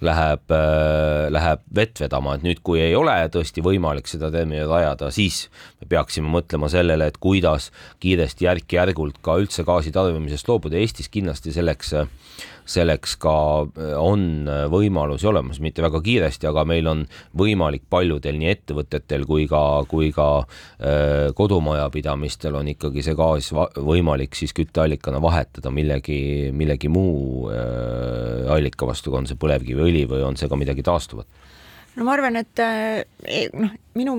Speaker 4: läheb, läheb vett vedama, et nüüd, kui ei ole tõesti võimalik seda terminali rajada, siis me peaksime mõtlema sellele, et kuidas kiiresti järk-järgult ka üldse gaasi tarbimisest loobuda, Eestis kindlasti selleks selleks ka on võimalusi olemas, mitte väga kiiresti, aga meil on või võimalik paljudel nii ettevõtetel kui ka, kui ka äh, kodumajapidamistel on ikkagi see gaas võimalik siis kütteallikana vahetada millegi, millegi muu äh, allika vastu, on see põlevkiviõli või on see ka midagi taastuvat.
Speaker 3: No ma arvan, et äh, e, noh, minu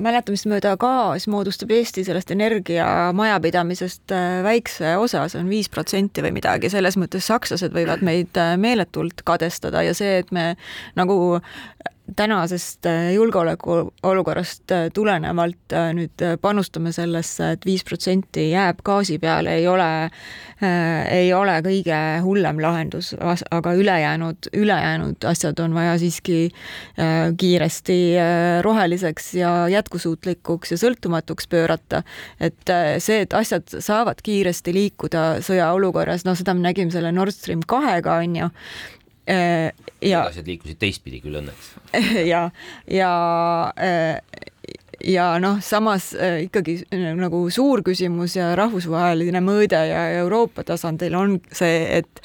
Speaker 3: mäletamist mööda gaas moodustab Eesti sellest energiamajapidamisest väikse osa, see on viis protsenti või midagi, selles mõttes sakslased võivad meid meeletult kadestada ja see, et me nagu tänasest äh, julgeolekuolukorrast äh, tulenevalt äh, nüüd panustame sellesse et, et viis protsenti jääb gaasi peale, ei ole ei ole kõige hullem lahendus, aga ülejäänud, ülejäänud asjad on vaja siiski kiiresti roheliseks ja jätkusuutlikuks ja sõltumatuks pöörata. et see, et asjad saavad kiiresti liikuda sõjaolukorras, noh, seda me nägime selle Nord Stream kahega, on ju
Speaker 4: ja asjad liikusid teistpidi küll õnneks.
Speaker 3: ja, ja äh, ja noh, samas äh, ikkagi nagu suur küsimus ja rahvusvaheline mõõde ja Euroopa tasandil on see, et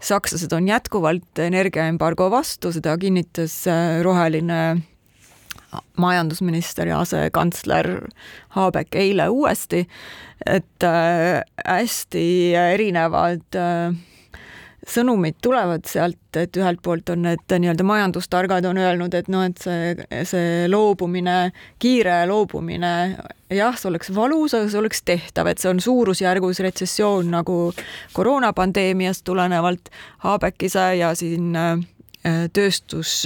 Speaker 3: sakslased on jätkuvalt energiaembargo vastu, seda kinnitas roheline majandusminister ja asekantsler Haabek eile uuesti, et hästi erinevad äh, sõnumid tulevad sealt, et ühelt poolt on need nii-öelda majandustargad on öelnud, et noh, et see, see loobumine, kiire loobumine, jah, see oleks valus, aga see oleks tehtav, et see on suurusjärgus retsessioon nagu koroonapandeemiast tulenevalt. Haabek ise ja siin äh, tööstus,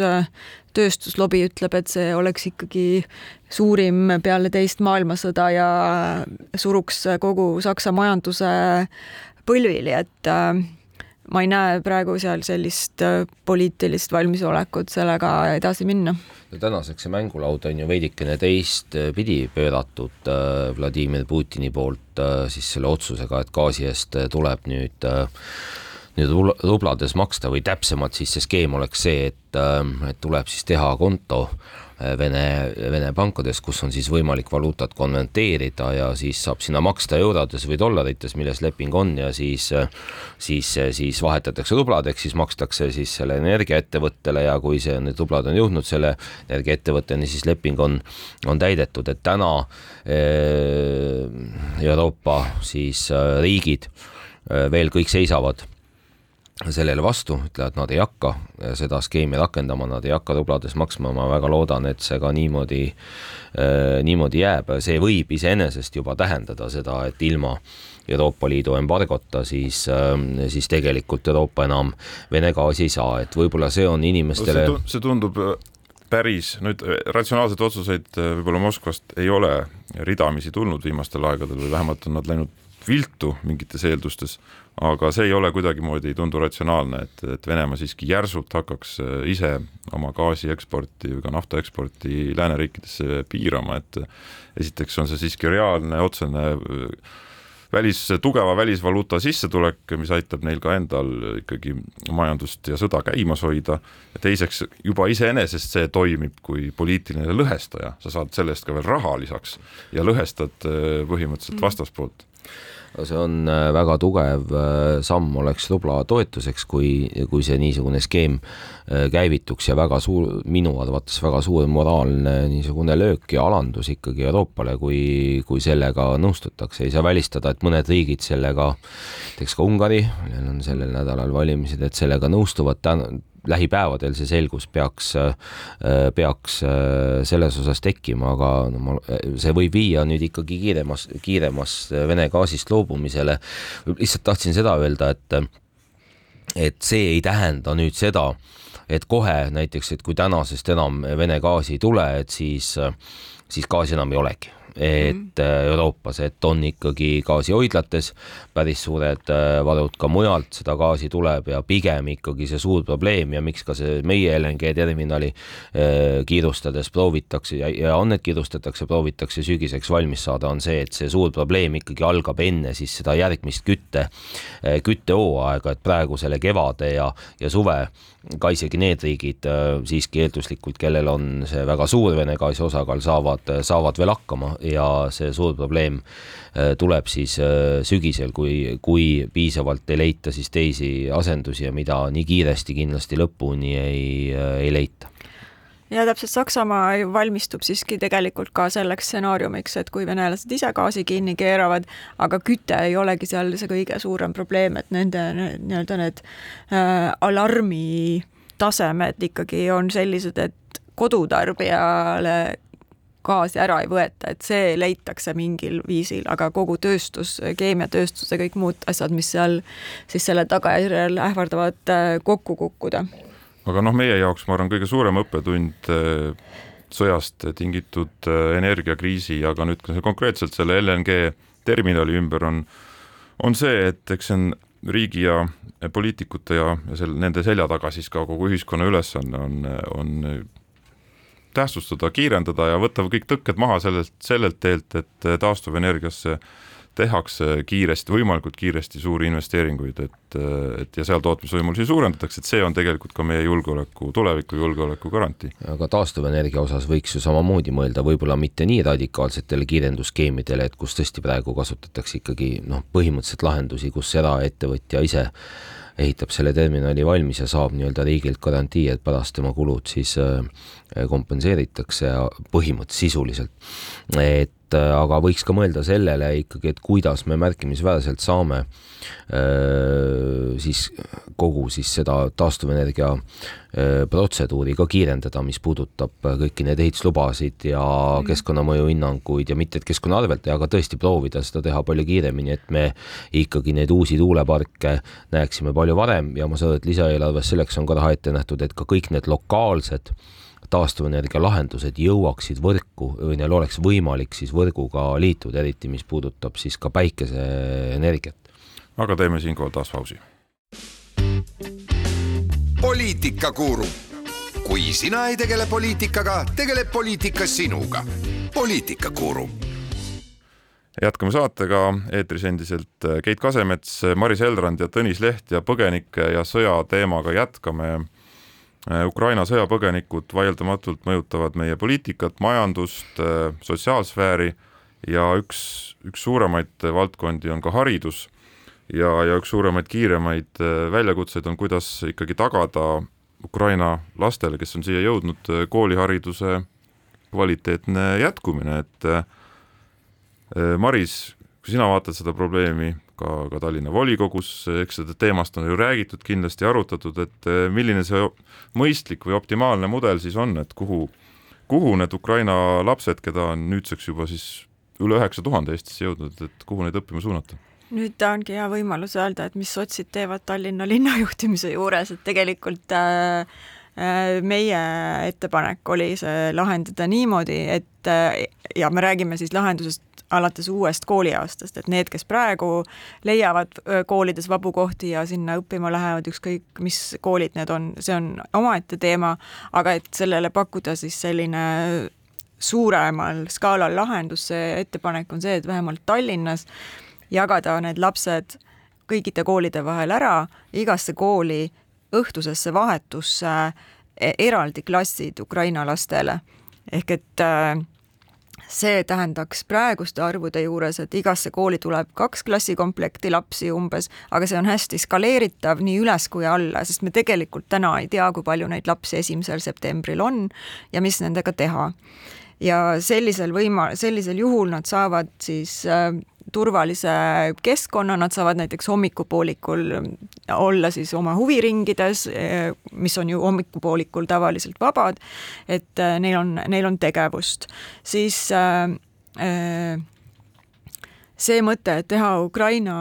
Speaker 3: tööstuslobi ütleb, et see oleks ikkagi suurim peale teist maailmasõda ja suruks kogu Saksa majanduse põlvili, et äh, ma ei näe praegu seal sellist äh, poliitilist valmisolekut sellega edasi minna.
Speaker 4: no tänaseks see mängulaud on ju veidikene teistpidi pööratud äh, Vladimir Putini poolt äh, siis selle otsusega, et gaasi eest tuleb nüüd nüüd rublades maksta või täpsemalt siis see skeem oleks see, et, et tuleb siis teha konto Vene, Vene pankades, kus on siis võimalik valuutat konverteerida ja siis saab sinna maksta eurodes või dollarites, milles leping on ja siis, siis, siis vahetatakse rubladeks, siis makstakse siis selle energiaettevõttele ja kui see, need rublad on jõudnud selle energiaettevõtteni, siis leping on, on täidetud, et täna Euroopa siis riigid veel kõik seisavad sellele vastu, ütlevad, nad ei hakka seda skeemi rakendama, nad ei hakka rublades maksma, ma väga loodan, et see ka niimoodi äh,, niimoodi jääb, see võib iseenesest juba tähendada seda, et ilma Euroopa Liidu embargota, siis äh,, siis tegelikult Euroopa enam Vene gaasi ei saa, et võib-olla see on inimestele
Speaker 2: see tundub äh, päris, nüüd äh, ratsionaalseid otsuseid äh, võib-olla Moskvast ei ole ridamisi tulnud viimastel aegadel või vähemalt on nad läinud viltu mingites eeldustes, aga see ei ole kuidagimoodi, ei tundu ratsionaalne, et, et Venemaa siiski järsult hakkaks ise oma gaasi eksporti või ka nafta eksporti lääneriikidesse piirama, et esiteks on see siiski reaalne otsene välis, tugeva välisvaluuta sissetulek, mis aitab neil ka endal ikkagi majandust ja sõda käimas hoida. ja teiseks juba iseenesest see toimib kui poliitiline lõhestaja, sa saad selle eest ka veel raha lisaks ja lõhestad äh, põhimõtteliselt mm.
Speaker 4: See on äh, väga tugev äh, samm, oleks tubla toetuseks, kui, kui see niisugune skeem äh, käivituks ja väga suur, minu arvates väga suur moraalne niisugune löök ja alandus ikkagi Euroopale, kui, kui sellega nõustutakse, ei saa välistada, et mõned riigid sellega, näiteks ka Ungari, neil on sellel nädalal valimised, et sellega nõustuvad. Täna, lähipäevadel see selgus peaks, äh, peaks äh, selles osas tekkima, aga no ma, see võib viia nüüd ikkagi kiiremas, kiiremas Vene gaasist loobumisele. lihtsalt tahtsin seda öelda, et, et see ei tähenda nüüd seda, et kohe näiteks, et kui tänasest enam Vene gaasi ei tule, et siis, siis gaasi enam ei olegi et mm -hmm. Euroopas, et on ikkagi gaasihoidlates päris suured äh, varud ka mujalt, seda gaasi tuleb ja pigem ikkagi see suur probleem ja miks ka see meie LNG terminali äh, kiirustades proovitakse ja, ja on, et kiirustatakse, proovitakse sügiseks valmis saada, on see, et see suur probleem ikkagi algab enne siis seda järgmist kütte, küttehooaega, et praegu selle kevade ja, ja suve ka isegi need riigid siiski eelduslikult, kellel on see väga suur Vene gaasi osakaal, saavad, saavad veel hakkama ja see suur probleem äh, tuleb siis äh, sügisel, kui, kui piisavalt ei leita siis teisi asendusi ja mida nii kiiresti kindlasti lõpuni ei, äh, ei leita
Speaker 3: ja täpselt, Saksamaa valmistub siiski tegelikult ka selleks stsenaariumiks, et kui venelased ise gaasi kinni keeravad, aga küte ei olegi seal see kõige suurem probleem, et nende nii-öelda need äh, alarmi tasemed ikkagi on sellised, et kodutarbijale gaasi ära ei võeta, et see leitakse mingil viisil, aga kogu tööstus, keemiatööstus ja kõik muud asjad, mis seal siis selle tagajärjel ähvardavad äh, kokku kukkuda.
Speaker 2: Aga noh, meie jaoks ma arvan, kõige suurem õppetund äh, sõjast tingitud äh, energiakriisi, aga nüüd ka konkreetselt selle LNG terminali ümber on, on see, et eks see on riigi ja poliitikute ja, ja selle, nende selja taga siis ka kogu ühiskonna ülesanne on, on tähtsustada, kiirendada ja võtta kõik tõkked maha sellelt, sellelt teelt, et taastuvenergiasse tehakse kiiresti, võimalikult kiiresti suuri investeeringuid, et, et ja seal tootmisvõimalusi suurendatakse, et see on tegelikult ka meie julgeoleku, tuleviku julgeoleku garantii.
Speaker 4: aga taastuvenergia osas võiks ju samamoodi mõelda, võib-olla mitte nii radikaalsetele kiirendusskeemidele, et kus tõesti praegu kasutatakse ikkagi noh, põhimõtteliselt lahendusi, kus eraettevõtja ise ehitab selle terminali valmis ja saab nii-öelda riigilt garantii, et pärast tema kulud siis äh, kompenseeritakse põhimõtteliselt sisuliselt. et äh, aga võiks ka mõelda sellele ikkagi, et kuidas me märkimisväärselt saame äh, siis kogu siis seda taastuvenergia protseduuri ka kiirendada, mis puudutab kõiki neid ehituslubasid ja mm. keskkonnamõju hinnanguid ja mitte, et keskkonna arvelt, aga tõesti proovida seda teha palju kiiremini, et me ikkagi neid uusi tuuleparke näeksime palju varem ja ma saan aru, et lisaeelarves selleks on ka raha ette nähtud, et ka kõik need lokaalsed taastuvenergia lahendused jõuaksid võrku või neil oleks võimalik siis võrguga liituda, eriti mis puudutab siis ka päikeseenergiat.
Speaker 2: aga teeme siinkohal taas pausi.
Speaker 1: poliitikakuru, kui sina ei tegele poliitikaga, tegeleb poliitika sinuga. poliitikakuru
Speaker 2: jätkame saatega, eetris endiselt Keit Kasemets, Maris Elrand ja Tõnis Leht ja põgenike ja sõja teemaga jätkame Ukraina sõjapõgenikud vaieldamatult mõjutavad meie poliitikat, majandust, äh, sotsiaalsfääri ja üks, üks suuremaid valdkondi on ka haridus. Ja, ja üks suuremaid, kiiremaid äh, väljakutseid on, kuidas ikkagi tagada Ukraina lastele, kes on siia jõudnud, koolihariduse kvaliteetne jätkumine, et Maris, kui sina vaatad seda probleemi, ka, ka Tallinna volikogus, eks seda teemast on ju räägitud, kindlasti arutatud, et eh, milline see mõistlik või optimaalne mudel siis on, et kuhu, kuhu need Ukraina lapsed, keda on nüüdseks juba siis üle üheksa tuhande Eestisse jõudnud, et kuhu neid õppima suunata?
Speaker 3: nüüd ongi hea võimalus öelda, et mis sotsid teevad Tallinna linna juhtimise juures, et tegelikult äh, äh meie ettepanek oli see lahendada niimoodi, et äh, ja me räägime siis lahendusest alates uuest kooliaastast, et need, kes praegu leiavad koolides vabu kohti ja sinna õppima lähevad, ükskõik mis koolid need on, see on omaette teema, aga et sellele pakkuda siis selline suuremal skaalal lahendus, see ettepanek on see, et vähemalt Tallinnas jagada need lapsed kõikide koolide vahel ära, igasse kooli õhtusesse vahetusse e-, eraldi klassid Ukraina lastele. ehk et äh, see tähendaks praeguste arvude juures, et igasse kooli tuleb kaks klassikomplekti lapsi umbes, aga see on hästi skaleeritav nii üles kui alla, sest me tegelikult täna ei tea, kui palju neid lapsi esimesel septembril on ja mis nendega teha. Ja sellisel võima-, sellisel juhul nad saavad siis äh, turvalise keskkonna, nad saavad näiteks hommikupoolikul olla siis oma huviringides, mis on ju hommikupoolikul tavaliselt vabad, et äh, neil on, neil on tegevust. siis äh, äh, see mõte, et teha Ukraina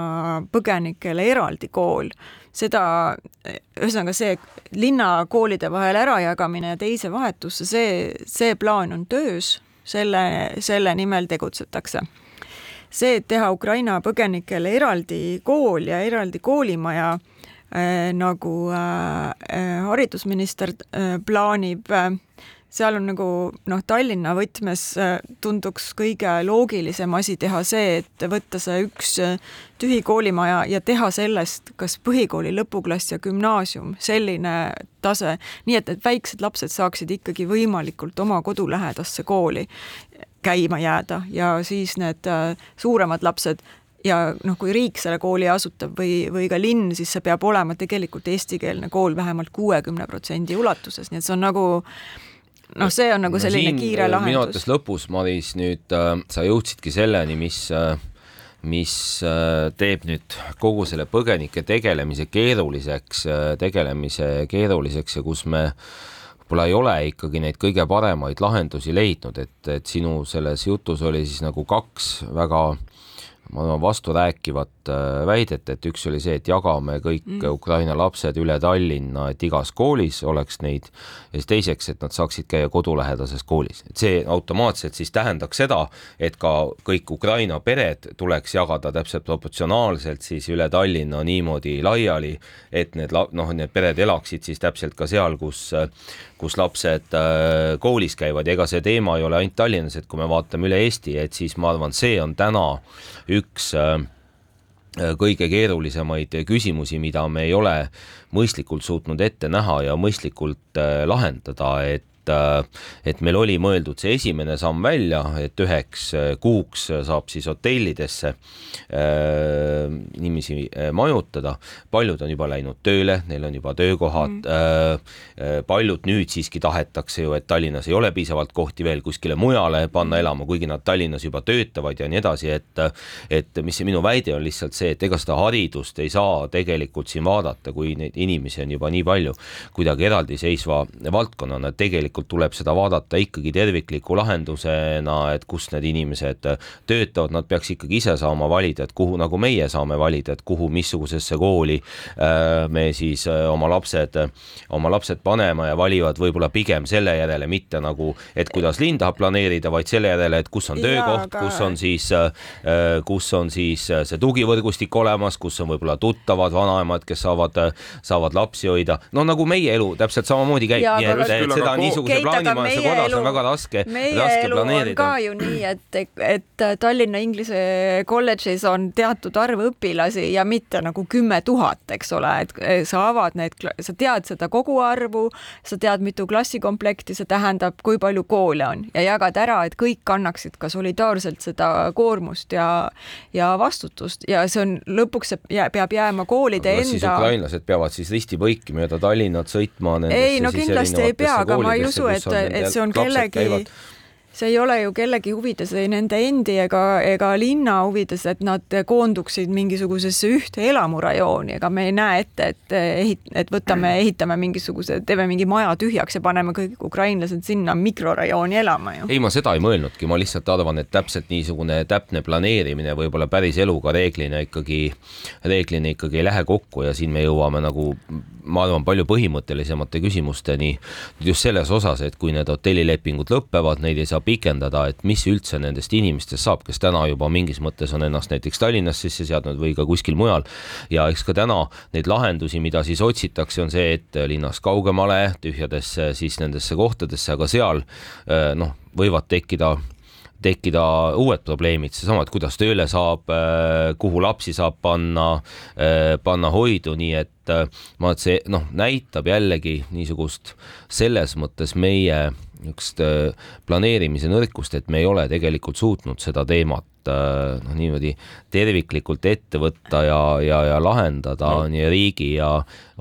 Speaker 3: põgenikele eraldi kool, seda, ühesõnaga see linnakoolide vahel ärajagamine ja teise vahetusse, see, see plaan on töös, selle, selle nimel tegutsetakse. See, et teha Ukraina põgenikele eraldi kool ja eraldi koolimaja äh,, nagu äh, äh haridusminister äh, plaanib äh,, seal on nagu noh, Tallinna võtmes äh, tunduks kõige loogilisem asi teha see, et võtta see üks äh, tühi koolimaja ja teha sellest kas põhikooli lõpuklass ja gümnaasium, selline tase, nii et need väiksed lapsed saaksid ikkagi võimalikult oma kodulähedasse kooli käima jääda ja siis need äh, suuremad lapsed ja noh, kui riik selle kooli asutab või, või ka linn, siis see peab olema tegelikult eestikeelne kool vähemalt kuuekümne protsendi ulatuses, nii et see on nagu noh, see on nagu selline no, kiire lahendus.
Speaker 4: minu arvates lõpus, Maris, nüüd äh, sa jõudsidki selleni, mis äh, mis äh, teeb nüüd kogu selle põgenike tegelemise keeruliseks äh,, tegelemise keeruliseks ja kus me võib-olla ei ole ikkagi neid kõige paremaid lahendusi leidnud, et, et sinu selles jutus oli siis nagu kaks väga ma arvan, vasturääkivat äh, väidet, et üks oli see, et jagame kõik mm. Ukraina lapsed üle Tallinna, et igas koolis oleks neid ja siis teiseks, et nad saaksid käia kodulähedases koolis, et see automaatselt siis tähendaks seda, et ka kõik Ukraina pered tuleks jagada täpselt proportsionaalselt siis üle Tallinna niimoodi laiali, et need noh, need pered elaksid siis täpselt ka seal, kus kus lapsed äh, koolis käivad ja ega see teema ei ole ainult Tallinnas, et kui me vaatame üle Eesti, et siis ma arvan, see on täna üks äh, kõige keerulisemaid küsimusi, mida me ei ole mõistlikult suutnud ette näha ja mõistlikult äh, lahendada, et et, et meil oli mõeldud see esimene samm välja, et üheks kuuks saab siis hotellidesse äh, inimesi äh, majutada, paljud on juba läinud tööle, neil on juba töökohad mm., äh, paljud nüüd siiski tahetakse ju, et Tallinnas ei ole piisavalt kohti veel kuskile mujale panna elama, kuigi nad Tallinnas juba töötavad ja nii edasi, et et mis see minu väide on lihtsalt see, et ega seda haridust ei saa tegelikult siin vaadata, kui neid inimesi on juba nii palju, kuidagi eraldiseisva valdkonnana, tegelikult tegelikult tuleb seda vaadata ikkagi tervikliku lahendusena, et kus need inimesed töötavad, nad peaks ikkagi ise saama valida, et kuhu, nagu meie saame valida, et kuhu, missugusesse kooli äh, me siis äh, oma lapsed, oma lapsed panema ja valivad võib-olla pigem selle järele, mitte nagu, et kuidas linn tahab planeerida, vaid selle järele, et kus on töökoht, aga... kus on siis, äh, kus on siis see tugivõrgustik olemas, kus on võib-olla tuttavad vanaemad, kes saavad, saavad lapsi hoida, no nagu meie elu täpselt samamoodi käib, nii et, et seda niisugust niisuguse plaanimajase korras on väga raske, raske planeerida.
Speaker 3: ka ju nii, et, et Tallinna Inglise kolledžis on teatud arv õpilasi ja mitte nagu kümme tuhat, eks ole, et sa avad need, sa tead seda koguarvu, sa tead, mitu klassikomplekti, see tähendab, kui palju koole on ja jagad ära, et kõik kannaksid ka solidaarselt seda koormust ja, ja vastutust ja see on lõpuks see peab jääma koolide enda.
Speaker 4: siis ukrainlased peavad siis risti-põiki mööda Tallinnat sõitma.
Speaker 3: ei no kindlasti ei pea, aga ma ei usu, et, et see on kellegi see ei ole ju kellegi huvides, ei nende endi ega, ega linna huvides, et nad koonduksid mingisugusesse ühte elamurajooni, ega me ei näe ette, et ehit-, et võtame, ehitame mingisuguse, teeme mingi maja tühjaks ja paneme kõik ukrainlased sinna mikrorajooni elama ju.
Speaker 4: ei, ma seda ei mõelnudki, ma lihtsalt arvan, et täpselt niisugune täpne planeerimine võib-olla päris eluga reeglina ikkagi, reeglina ikkagi ei lähe kokku ja siin me jõuame nagu ma arvan, palju põhimõttelisemate küsimusteni just selles osas, et kui need hotellilepingud lõpevad, neid ei saa pikendada, et mis üldse nendest inimestest saab, kes täna juba mingis mõttes on ennast näiteks Tallinnas sisse seadnud või ka kuskil mujal. ja eks ka täna neid lahendusi, mida siis otsitakse, on see, et linnast kaugemale, tühjadesse siis nendesse kohtadesse, aga seal noh, võivad tekkida tekkida uued probleemid, seesama, et kuidas tööle saab, äh, kuhu lapsi saab panna, äh, panna hoidu, nii et ma et see noh, näitab jällegi niisugust selles mõttes meie niisugust planeerimise nõrkust, et me ei ole tegelikult suutnud seda teemat Äh, noh, niimoodi terviklikult ette võtta ja, ja, ja lahendada no. nii riigi ja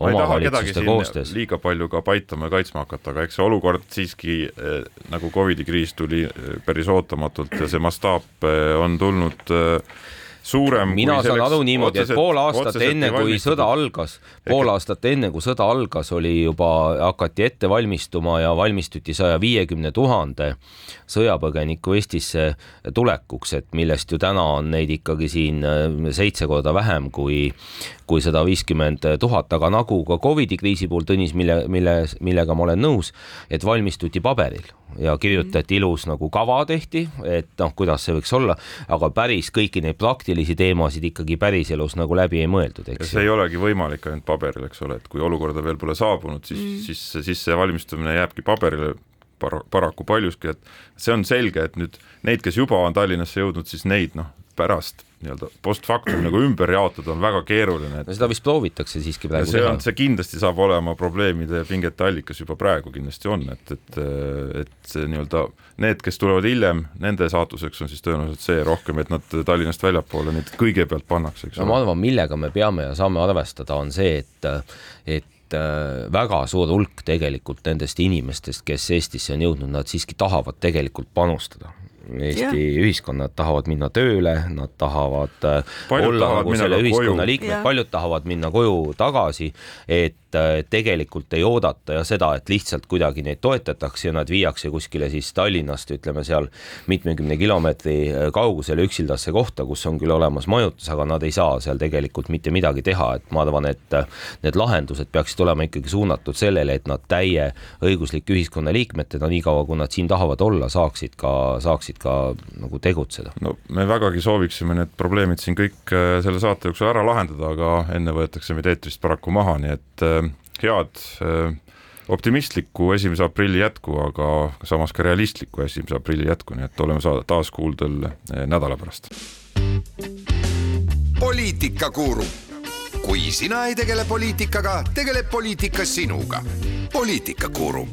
Speaker 4: omavalitsuste koostöös.
Speaker 2: liiga palju ka paitama ja kaitsma hakata, aga eks see olukord siiski eh, nagu Covidi kriis tuli päris ootamatult ja see mastaap on tulnud eh, suurem.
Speaker 4: mina saan aru niimoodi, et pool aastat enne, kui sõda algas, pool aastat enne, kui sõda algas, oli juba, hakati ette valmistuma ja valmistuti saja viiekümne tuhande sõjapõgeniku Eestisse tulekuks, et millest ju täna on neid ikkagi siin äh, seitse korda vähem kui, kui sada viiskümmend tuhat, aga nagu ka Covidi kriisi puhul, Tõnis, mille, mille, millega ma olen nõus, et valmistuti paberil ja kirjutati ilus nagu kava tehti, et noh, kuidas see võiks olla, aga päris kõiki neid praktilisi teemasid ikkagi päriselus nagu läbi ei mõeldud, eks.
Speaker 2: see ei olegi võimalik ainult paberil, eks ole, et kui olukorda veel pole saabunud, siis mm., siis, siis see valmistumine jääbki paberile par-, paraku paljuski, et see on selge, et nüüd neid, kes juba on Tallinnasse jõudnud, siis neid noh, pärast nii-öelda post factum nagu ümber jaotada on väga keeruline et....
Speaker 4: no seda vist proovitakse siiski praegu
Speaker 2: see on, see kindlasti saab olema probleemide ja pingete allikas juba praegu kindlasti on, et, et, et see nii-öelda need, kes tulevad hiljem, nende saatuseks on siis tõenäoliselt see rohkem, et nad Tallinnast väljapoole neid kõigepealt pannakse, eks
Speaker 4: no, ole. ma arvan, millega me peame ja saame arvestada, on see, et, et äh, väga suur hulk tegelikult nendest inimestest, kes Eestisse on jõudnud, nad siiski tahavad tegelikult panustada Eesti ja. ühiskonnad tahavad minna tööle, nad tahavad äh, paljud olla tahavad nagu selle ühiskonna liikmed, paljud tahavad minna koju tagasi, et äh, tegelikult ei oodata ja seda, et lihtsalt kuidagi neid toetatakse ja nad viiakse kuskile siis Tallinnast, ütleme seal mitmekümne kilomeetri äh, kaugusele üksildasse kohta, kus on küll olemas majutus, aga nad ei saa seal tegelikult mitte midagi teha, et ma arvan, et need lahendused peaksid olema ikkagi suunatud sellele, et nad täieõiguslike ühiskonnaliikmetena, niikaua kui nad siin tahavad olla, saaksid ka, saaksid ka nagu tegutseda.
Speaker 2: no me vägagi sooviksime need probleemid siin kõik äh, selle saate jooksul ära lahendada, aga enne võetakse meid eetrist paraku maha, nii et äh, head äh, optimistlikku esimese aprilli jätku, aga samas ka realistlikku esimese aprilli jätku, nii et oleme taas kuuldel nädala pärast.
Speaker 1: poliitikakuru, kui sina ei tegele poliitikaga, tegeleb poliitika sinuga. poliitikakuru